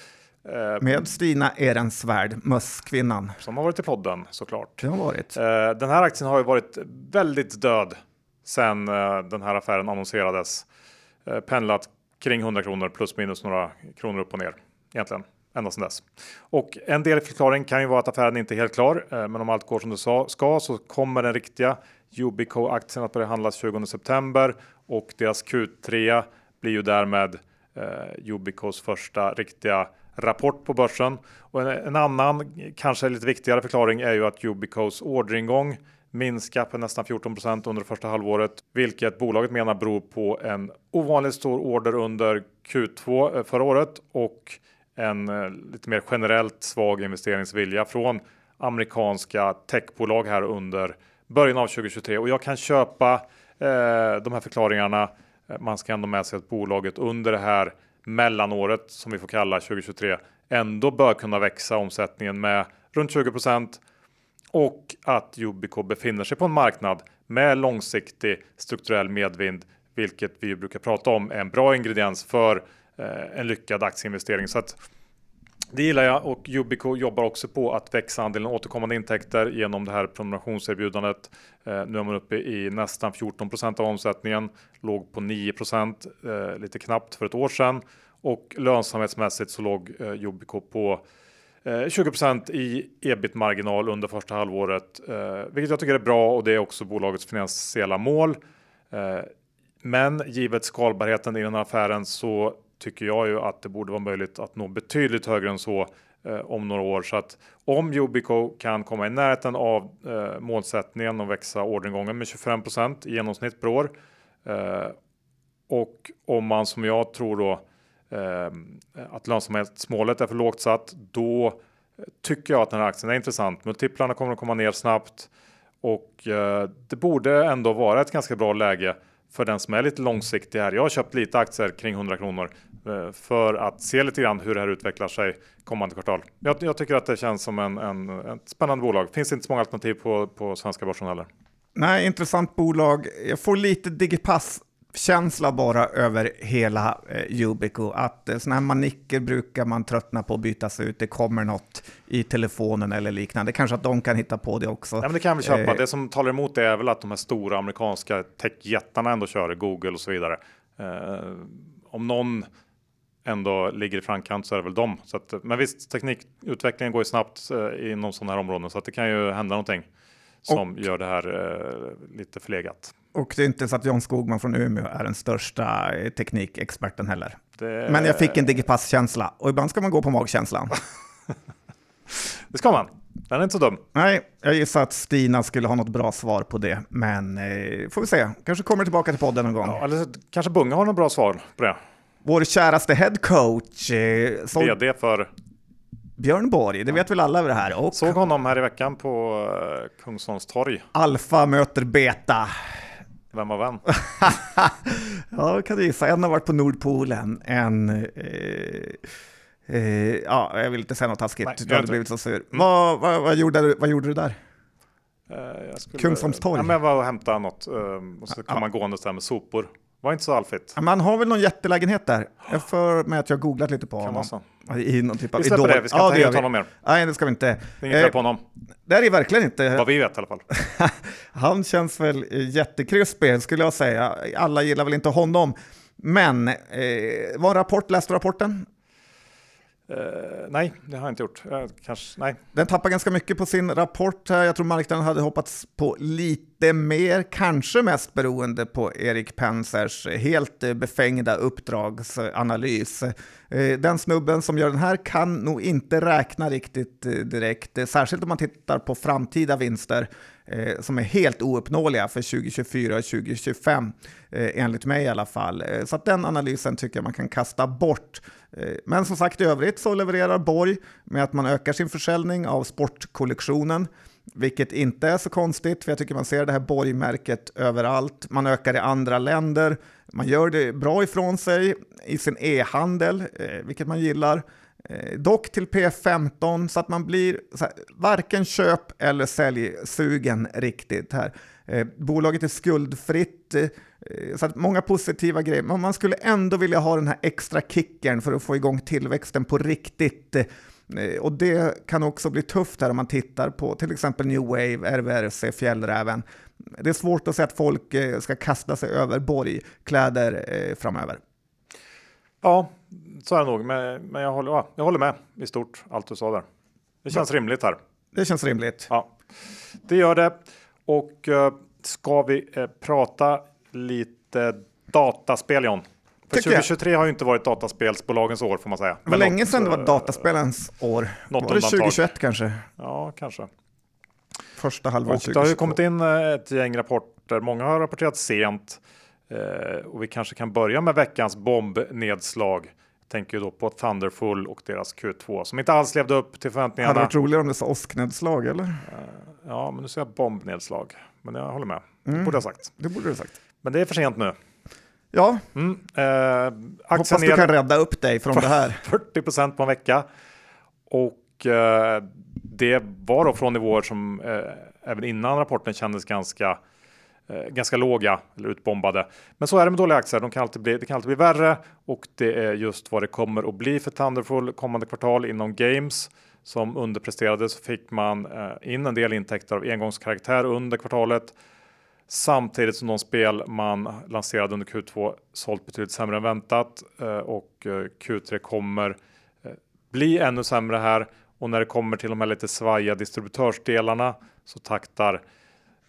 Eh, Med Stina Ehrensvärd, mösskvinnan. Som har varit i podden såklart. Det har varit. Eh, den här aktien har ju varit väldigt död sedan eh, den här affären annonserades. Pendlat kring 100 kronor plus minus några kronor upp och ner egentligen ända sedan dess. Och en del förklaring kan ju vara att affären inte är helt klar, eh, men om allt går som det ska så kommer den riktiga Yubico-aktien att börja handlas 20 september och deras Q3 blir ju därmed eh, Yubicos första riktiga rapport på börsen. Och en, en, annan, kanske lite viktigare förklaring är ju att Yubicos orderingång minska på nästan 14 procent under första halvåret, vilket bolaget menar beror på en ovanligt stor order under Q2 eh, förra året och en eh, lite mer generellt svag investeringsvilja från amerikanska techbolag här under början av 2023 och jag kan köpa eh, de här förklaringarna. Eh, man ska ändå med sig att bolaget under det här mellanåret som vi får kalla 2023 ändå bör kunna växa omsättningen med runt 20 och att Yubico befinner sig på en marknad med långsiktig strukturell medvind, vilket vi brukar prata om är en bra ingrediens för eh, en lyckad aktieinvestering. Så att det gillar jag och Yubico jobbar också på att växa andelen återkommande intäkter genom det här prenumerationserbjudandet. Eh, nu är man uppe i nästan 14% av omsättningen, låg på 9 eh, lite knappt för ett år sedan och lönsamhetsmässigt så låg eh, Yubico på Eh, 20 i ebit-marginal under första halvåret, eh, vilket jag tycker är bra och det är också bolagets finansiella mål. Eh, men givet skalbarheten i den här affären så tycker jag ju att det borde vara möjligt att nå betydligt högre än så om några år. Så att om Yubico kan komma i närheten av målsättningen och växa orderingången med 25% i genomsnitt per år och om man som jag tror då Ehm, att lönsamhetsmålet är för lågt satt, då eh, tycker jag att den här aktien är intressant. Multiplarna kommer att komma ner snabbt och eh, det borde ändå vara ett ganska bra läge för den som är lite långsiktig här. Jag har köpt lite aktier kring 100 kronor eh, för att se lite grann hur det här utvecklar sig kommande kvartal. Jag, jag tycker att det känns som en, en, ett spännande bolag. Finns inte så många alternativ på, på svenska börsen heller. Nej, intressant bolag. Jag får lite Digipass känsla bara över hela eh, Yubico. Att eh, sådana här manicker brukar man tröttna på att bytas ut. Det kommer något i telefonen eller liknande. Kanske att de kan hitta på det också. Ja, men det kan vi köpa. Eh, det som talar emot det är väl att de här stora amerikanska techjättarna ändå kör Google och så vidare. Eh, om någon ändå ligger i framkant så är det väl de. Så att, men visst, teknikutvecklingen går ju snabbt eh, inom sådana här områden så att det kan ju hända någonting som och, gör det här eh, lite förlegat. Och det är inte så att John Skogman från Umeå är den största eh, teknikexperten heller. Det... Men jag fick en Digipass-känsla och ibland ska man gå på magkänslan. det ska man. Den är inte så dum. Nej, jag gissar att Stina skulle ha något bra svar på det. Men eh, får vi se, kanske kommer tillbaka till podden någon gång. Ja, eller kanske Bunga har något bra svar på det. Vår käraste headcoach. Eh, så... VD för Björn Borg, det vet väl alla över det här. Och Såg honom här i veckan på uh, Kungsholms torg. Alfa möter beta. Vem var vem? ja, kan du gissa. En har varit på Nordpolen, en... Eh, eh, ja, jag vill inte säga något taskigt, Nej, du hade blivit så sur. Mm. Vad, vad, vad, gjorde du, vad gjorde du där? Uh, Kungsholms torg? Ja, jag var och hämtade något uh, och så kom man gående där med sopor. Var inte så alfigt. Man har väl någon jättelägenhet där. Jag för mig att jag googlat lite på kan honom. I någon typ av vi släpper idol. det, vi ska ja, inte hänga honom mer. Nej, det ska vi inte. Det är inget eh, på honom. Det är det verkligen inte. Vad vi vet i alla fall. Han känns väl jättekrispig skulle jag säga. Alla gillar väl inte honom. Men eh, var rapport, läste du rapporten? Uh, nej, det har jag inte gjort. Uh, kanske, nej. Den tappar ganska mycket på sin rapport här. Jag tror marknaden hade hoppats på lite mer, kanske mest beroende på Erik Pensers helt befängda uppdragsanalys. Uh, den snubben som gör den här kan nog inte räkna riktigt eh, direkt, särskilt om man tittar på framtida vinster som är helt ouppnåeliga för 2024 och 2025, enligt mig i alla fall. Så att den analysen tycker jag man kan kasta bort. Eh, men som sagt, i övrigt så levererar Borg med att man ökar sin försäljning av sportkollektionen, vilket inte är så konstigt, för jag tycker man ser det här Borg-märket överallt. Man ökar i andra länder, man gör det bra ifrån sig i sin e-handel, eh, vilket man gillar. Eh, dock till P15 så att man blir här, varken köp eller säljsugen riktigt här. Eh, bolaget är skuldfritt, eh, så att många positiva grejer, men man skulle ändå vilja ha den här extra kicken för att få igång tillväxten på riktigt. Eh, eh och det kan också bli tufft här om man tittar på till exempel New Wave, RVRC, Fjällräven. Det är svårt att säga att folk eh, ska kasta sig över borgkläder eh, framöver. Ja, så är det nog, men, men jag, håller, ja, jag håller med i stort allt du sa där. Det känns Bra. rimligt här. Det känns rimligt. Ja, det gör det. Och uh, ska vi uh, prata lite dataspel John? För 2023 jag. har ju inte varit dataspelsbolagens år får man säga. Det var länge sedan det var dataspelens år. Något var det 2021 kanske? Ja, kanske. Första halvåret 2022. Det har ju kommit in ett gäng rapporter. Många har rapporterat sent. Eh, och vi kanske kan börja med veckans bombnedslag. Tänker ju då på Thunderfull och deras Q2 som inte alls levde upp till förväntningarna. Hade varit roligare om det sa åsknedslag eller? Eh, ja, men nu säger jag bombnedslag. Men jag håller med. Mm. Det borde jag sagt. Det borde du sagt. Men det är för sent nu. Ja, mm, eh, hoppas du kan rädda upp dig från det här. 40 procent på en vecka. Och eh, det var då från nivåer som eh, även innan rapporten kändes ganska Eh, ganska låga eller utbombade. Men så är det med dåliga aktier. De kan alltid bli, det kan alltid bli värre och det är just vad det kommer att bli för Thunderful kommande kvartal inom Games som underpresterade så fick man eh, in en del intäkter av engångskaraktär under kvartalet. Samtidigt som de spel man lanserade under Q2 sålt betydligt sämre än väntat eh, och Q3 kommer bli ännu sämre här och när det kommer till de här lite svajiga distributörsdelarna så taktar Eh,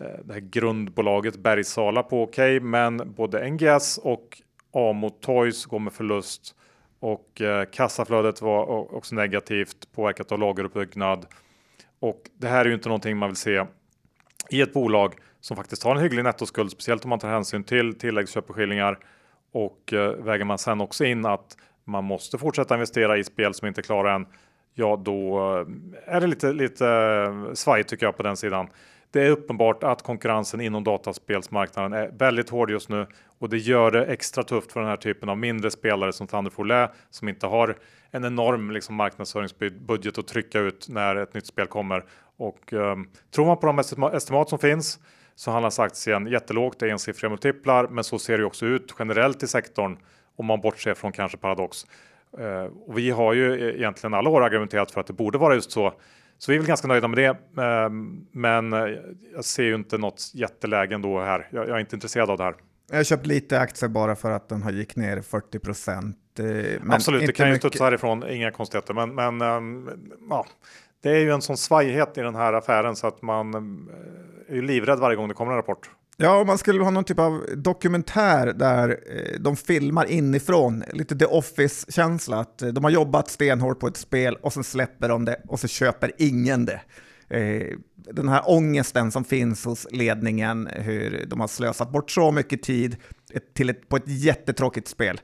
Eh, det här grundbolaget Bergsala på okej, okay, men både NGS och Amo Toys går med förlust och eh, kassaflödet var också negativt påverkat av lageruppbyggnad. Och det här är ju inte någonting man vill se i ett bolag som faktiskt har en hygglig nettoskuld, speciellt om man tar hänsyn till tilläggsköpeskillingar och eh, väger man sen också in att man måste fortsätta investera i spel som inte är klara än. Ja, då eh, är det lite, lite eh, svajigt tycker jag på den sidan. Det är uppenbart att konkurrensen inom dataspelsmarknaden är väldigt hård just nu och det gör det extra tufft för den här typen av mindre spelare som Thunderful är som inte har en enorm liksom, marknadsföringsbudget att trycka ut när ett nytt spel kommer. Och um, tror man på de estimat som finns så handlas aktien jättelågt, det är ensiffriga multiplar, men så ser det också ut generellt i sektorn om man bortser från kanske Paradox. Uh, och vi har ju e-, egentligen alla år argumenterat för att det borde vara just så. Så vi är väl ganska nöjda med det. Ehm, men jag ser ju inte något jätteläge ändå här. Jag är inte intresserad av det här. Jag har köpt lite aktier bara för att den har gick ner 40 procent. Eh, Absolut, det kan ju studsa härifrån, inga konstigheter. Men, men ehm, ja, det är ju en sån svajighet i den här affären så att man eh, är ju livrädd varje gång det kommer en rapport. Ja, om man skulle ha någon typ av dokumentär där eh, de filmar inifrån, lite The Office-känsla, att eh, de har jobbat stenhårt på ett spel och sen släpper de det och så köper ingen det. Eh, den här ångesten som finns hos ledningen, hur de har slösat bort så mycket tid till ett, på ett jättetråkigt spel.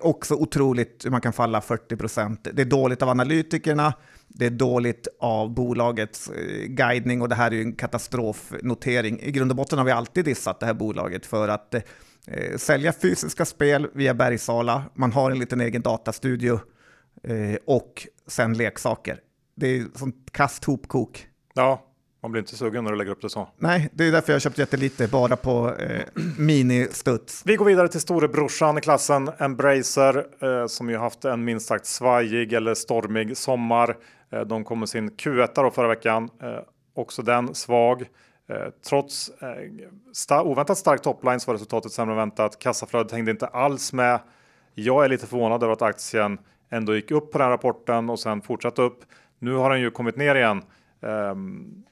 också otroligt hur man kan falla 40 procent. Det är dåligt av analytikerna, det är dåligt av bolagets eh, guidning och det här är ju en katastrofnotering. I grund och botten har vi alltid dissat det här bolaget för att eh, sälja fysiska spel via Bergsala, man har en liten egen datastudio eh, och sen leksaker. Det är sånt kast hopkok. Ja, man blir inte sugen när du lägger upp det så. Nej, det är därför jag köpt jättelite, bara på eh, mini-studs. Vi går vidare till storebrorsan i klassen, Embracer, eh, som ju haft en minst sagt svajig eller stormig sommar. Eh, de kom med sin Q1 då förra veckan, eh, också den svag. Eh, trots sta oväntat stark topline så var resultatet sämre än väntat. Kassaflödet hängde inte alls med. Jag är lite förvånad över att aktien ändå gick upp på den rapporten och sen fortsatte upp. Nu har den ju kommit ner igen. Ehm,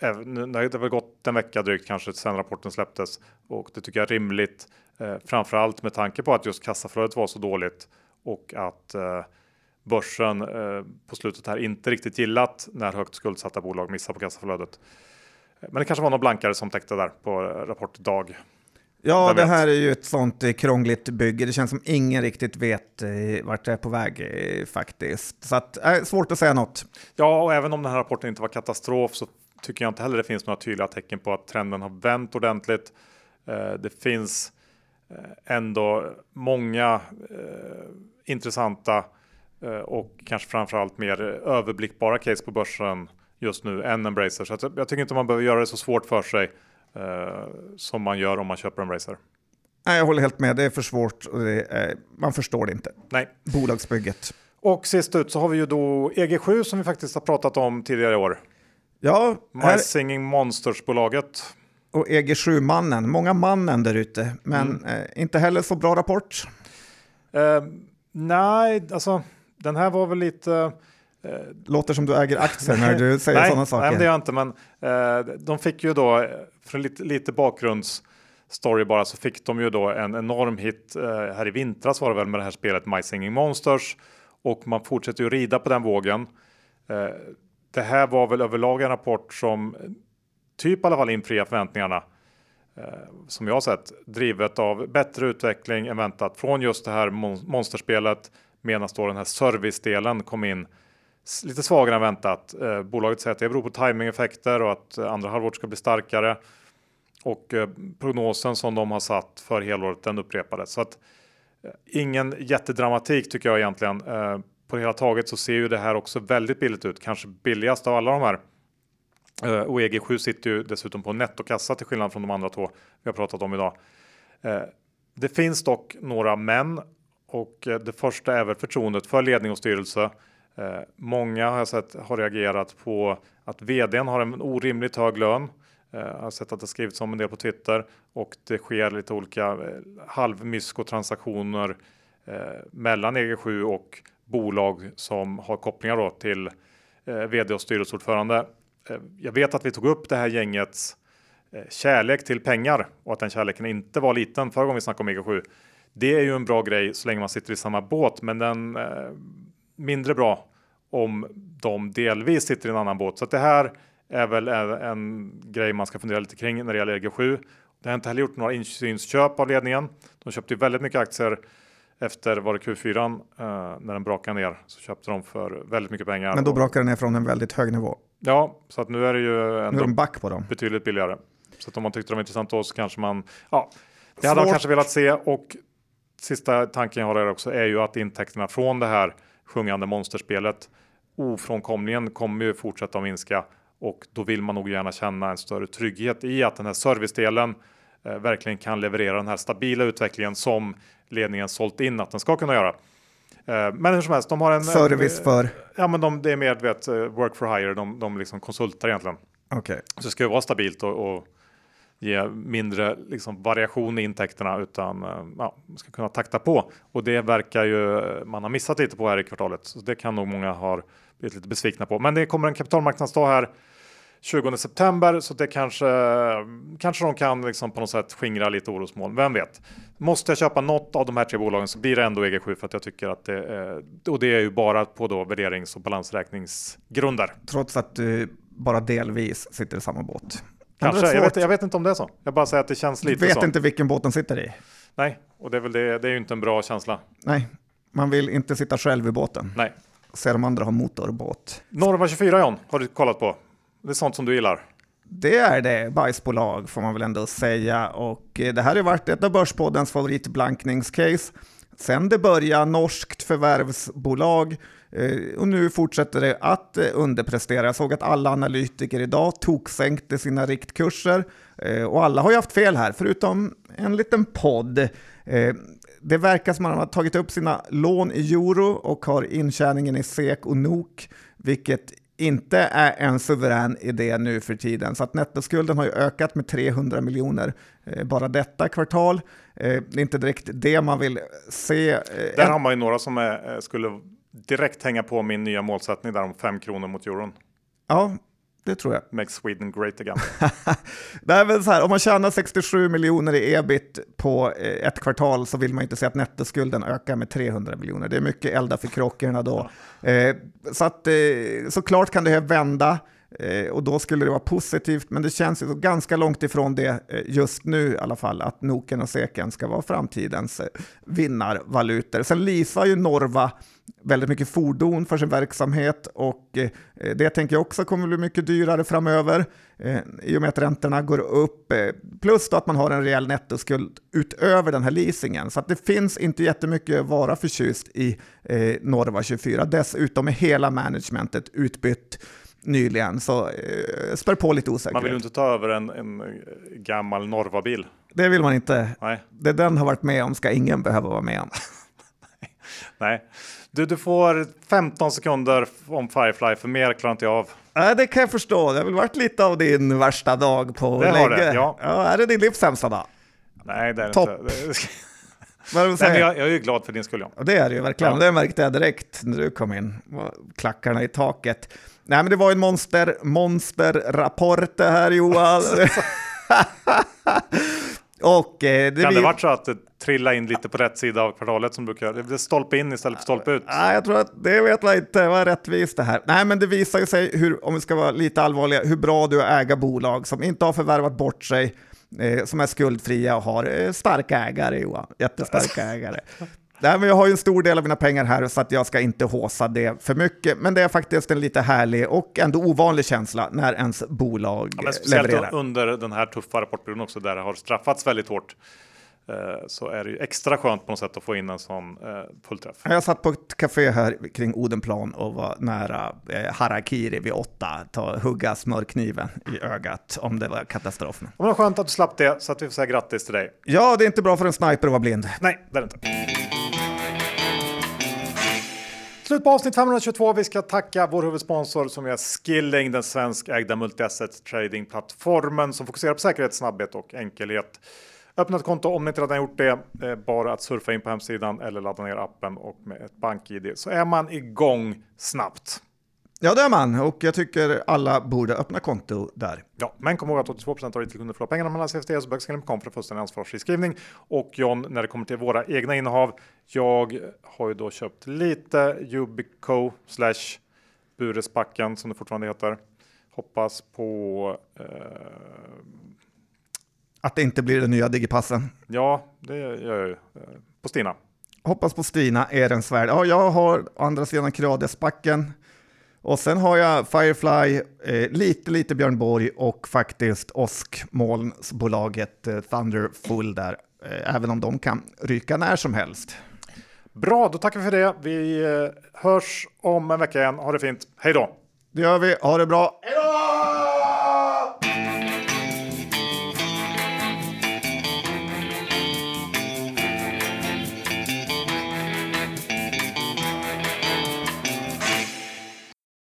det har väl gått en vecka drygt kanske sedan rapporten släpptes och det tycker jag är rimligt. Framförallt med tanke på att just kassaflödet var så dåligt och att eh, börsen eh, på slutet här inte riktigt gillat när högt skuldsatta bolag missar på kassaflödet. Men det kanske var någon blankare som täckte där på rapportdag. Ja, det här är ju ett sånt eh, krångligt bygge. Det känns som ingen riktigt vet eh, vart det är på väg eh, faktiskt. Så att, äh, svårt att säga något. Ja, och även om den här rapporten inte var katastrof så tycker jag inte heller det finns några tydliga tecken på att trenden har vänt ordentligt. Det finns ändå många intressanta och kanske framförallt mer överblickbara case på börsen just nu än Embracer. Så jag tycker inte man behöver göra det så svårt för sig eh, som man gör om man köper Embracer. Nej, jag håller helt med. Det är för svårt och är, man förstår det inte. Nej. Bolagsbygget. Och sist ut så har vi ju då EG7 som vi faktiskt har pratat om tidigare i år. Ja, My här... Singing Monsters-bolaget. Och EG7-mannen, många mannen där ute, men mm. eh, inte heller så bra rapport. Eh, nej, alltså den här var väl lite Eh, Låter som du äger aktier när du säger sådana saker. Nej, det gör jag inte, men eh, de fick ju då, för lite, lite bakgrundsstory bara, så fick de ju då en enorm hit eh, här i vintras var det väl med det här spelet My Singing Monsters och man fortsätter ju rida på den vågen. Eh, det här var väl överlag en rapport som typ i alla fall infriar förväntningarna eh, som jag har sett drivet av bättre utveckling än väntat från just det här monsterspelet medan då den här servicedelen kom in lite svagare än väntat. Eh, bolaget säger att det beror på timingeffekter och att eh, andra halvåret ska bli starkare. Och eh, prognosen som de har satt för helåret den upprepades. Så att, eh, ingen jättedramatik tycker jag egentligen. Eh, på det hela taget så ser ju det här också väldigt billigt ut, kanske billigast av alla de här. Och EG7 sitter ju dessutom på nettokassa till skillnad från de andra två vi har pratat om idag. Det finns dock några men och eh, det första är väl förtroendet för ledning och styrelse. Eh, många har jag sett har reagerat på att vdn har en orimligt hög lön. Eh, jag har sett att det skrivits om en del på Twitter och det sker lite olika halvmysko-transaktioner mellan EG7 och bolag som har kopplingar då till vd och styrelseordförande. Jag vet att vi tog upp det här gängets kärlek till pengar och att den kärleken inte var liten förra gången vi snackade om EG7. Det är ju en bra grej så länge man sitter i samma båt, men den mindre bra om de delvis sitter i en annan båt. Så det här är väl en, en, grej man ska fundera lite kring när det gäller EG7. Det har inte heller gjort några insynsköp av ledningen. De köpte ju väldigt mycket aktier efter var det Q4 uh, när den brakade ner så köpte de för väldigt mycket pengar. Men då brakade den ner från en väldigt hög nivå. Ja, så att nu är det ju ändå de back på dem. betydligt billigare. Så att om man tyckte de var intressant då så kanske man, ja, det hade man kanske velat se och sista tanken jag har där också är ju att intäkterna från det här sjungande monsterspelet ofrånkomligen kommer ju fortsätta att minska och då vill man nog gärna känna en större trygghet i att den här servicedelen eh, verkligen kan leverera den här stabila utvecklingen som ledningen sålt in att den ska kunna göra. Eh, men hur som helst, de har en service för. Ja, men de, det är mer vet, eh, work for hire. De, de liksom konsultar egentligen. Okej, okay. så det ska ju vara stabilt och, och ge mindre liksom, variation i intäkterna utan eh, ja, ska kunna takta på. Och det verkar ju eh, man ha missat lite på här i kvartalet. Så det kan nog många ha blivit lite besvikna på. Men det kommer en kapitalmarknadsdag här 20 september så det kanske kanske de kan liksom på något sätt skingra lite orosmoln. Vem vet? Måste jag köpa något av de här tre bolagen så blir det ändå EG7 för att jag tycker att det är, och det är ju bara på då värderings och balansräkningsgrunder. Trots att du bara delvis sitter i samma båt. Kanske, jag vet, jag vet, inte om det är så. Jag bara säger att det känns lite så. Du vet så. inte vilken båt den sitter i. Nej, och det är väl det. Det är ju inte en bra känsla. Nej, man vill inte sitta själv i båten. Nej. Se de andra ha motorbåt. Norva 24 John, har du kollat på? Det är sånt som du gillar. Det är det, bajsbolag får man väl ändå säga. Och eh, det här har varit ett av Börspoddens favoritblankningscase. Sen det började, norskt förvärvsbolag och nu fortsätter det att eh, underprestera. Jag såg att alla analytiker idag toksänkte sina riktkurser eh, och alla har ju haft fel här, förutom en liten podd. Det verkar som att man har tagit upp sina lån i euro och har intjäningen i SEK och NOK, vilket inte är en suverän idé nu för tiden. Så att nettoskulden har ju ökat med 300 miljoner bara detta kvartal. Det är inte direkt det man vill se. Där har man ju några som är, skulle direkt hänga på min nya målsättning där om 5 kronor mot euron. Ja, det tror jag. Make Sweden great again. är väl så här, om man tjänar 67 miljoner i ebit på eh, ett kvartal så vill man inte se att nettoskulden ökar med 300 miljoner. Det är mycket elda för krockorna då. Ja. Eh, så att såklart kan det här vända. Eh, och då skulle det vara positivt, men det känns ju ganska långt ifrån det eh, just nu i alla fall, att Noken och Seken ska vara framtidens eh, vinnarvalutor. Sen leasar ju Norva väldigt mycket fordon för sin verksamhet och det tänker jag också kommer bli mycket dyrare framöver i och med att räntorna går upp. Plus då att man har en rejäl nettoskuld utöver den här leasingen. Så att det finns inte jättemycket att vara förtjust i Norva 24. Dessutom är hela managementet utbytt nyligen, så eh, spär på lite osäkerhet. Man vill ju inte ta över en, en gammal Norva-bil. Det vill man inte. Nej. Det den har varit med om ska ingen behöva vara med om. Nej. Du, du får 15 sekunder om Firefly, för mer klarar inte jag av. Ja, det kan jag förstå. Det har väl varit lite av din värsta dag på det länge. Det, ja. ja. Är det din livs sämsta dag? Nej, det är Topp. inte. Nej, men jag, jag är ju glad för din skull. Ja. Det är det ju verkligen. Ja. Det märkte jag direkt när du kom in. Klackarna i taket. Nej, men det var en monster, monsterrapport det här Johan. Och, eh, det kan det vi... varit så att det trillade in lite på rätt sida av kvartalet som brukar? Det stolpe in istället för stolpe ut? Nej, jag tror att det vet man inte var rättvist det här. Nej, men det visar ju sig, hur, om vi ska vara lite allvarliga, hur bra du är att äga bolag som inte har förvärvat bort sig, eh, som är skuldfria och har eh, starka ägare Johan. Jättestarka ägare. Nej, men jag har ju en stor del av mina pengar här så att jag ska inte håsa det för mycket. Men det är faktiskt en lite härlig och ändå ovanlig känsla när ens bolag ja, men speciellt levererar. under den här tuffa rapportperioden också där det har straffats väldigt hårt Eh, så är det ju extra skönt på något sätt att få in en sån eh, fullträff. Jag satt på ett café här kring Odenplan och var nära eh, harakiri vid åtta, ta, hugga smörkniven i ögat om det var katastrof. Men det var skönt att du slapp det, så att vi får säga grattis till dig. Ja, det är inte bra för en sniper att vara blind. Nej, det är det inte. Slut på avsnitt 522. Vi ska tacka vår huvudsponsor som är Skilling, den svenskägda multi-asset som fokuserar på säkerhet, snabbhet och enkelhet. Öppna ett konto om ni inte redan gjort det. Bara att surfa in på hemsidan eller ladda ner appen och med ett bank-id så är man igång snabbt. Ja, det är man och jag tycker alla borde öppna konto där. Ja, men kom ihåg att 82% av retailkunder förlorar pengarna mellan CFD och bögskrivning.com för fullständig ansvarsfri skrivning. Och John, när det kommer till våra egna innehav. Jag har ju då köpt lite Yubico slash Buresbacken som det fortfarande heter. Hoppas på eh, att det inte blir den nya digipassen. Ja, det gör jag ju. På Stina. Hoppas på Stina, Ehrensvärd. Ja, jag har andra sidan Kradesbacken. Och sen har jag Firefly, eh, lite, lite Björn Borg och faktiskt åskmolnsbolaget eh, Thunderfull där. Eh, även om de kan ryka när som helst. Bra, då tackar vi för det. Vi eh, hörs om en vecka igen. Ha det fint. Hej då! Det gör vi. Ha det bra. Hej då!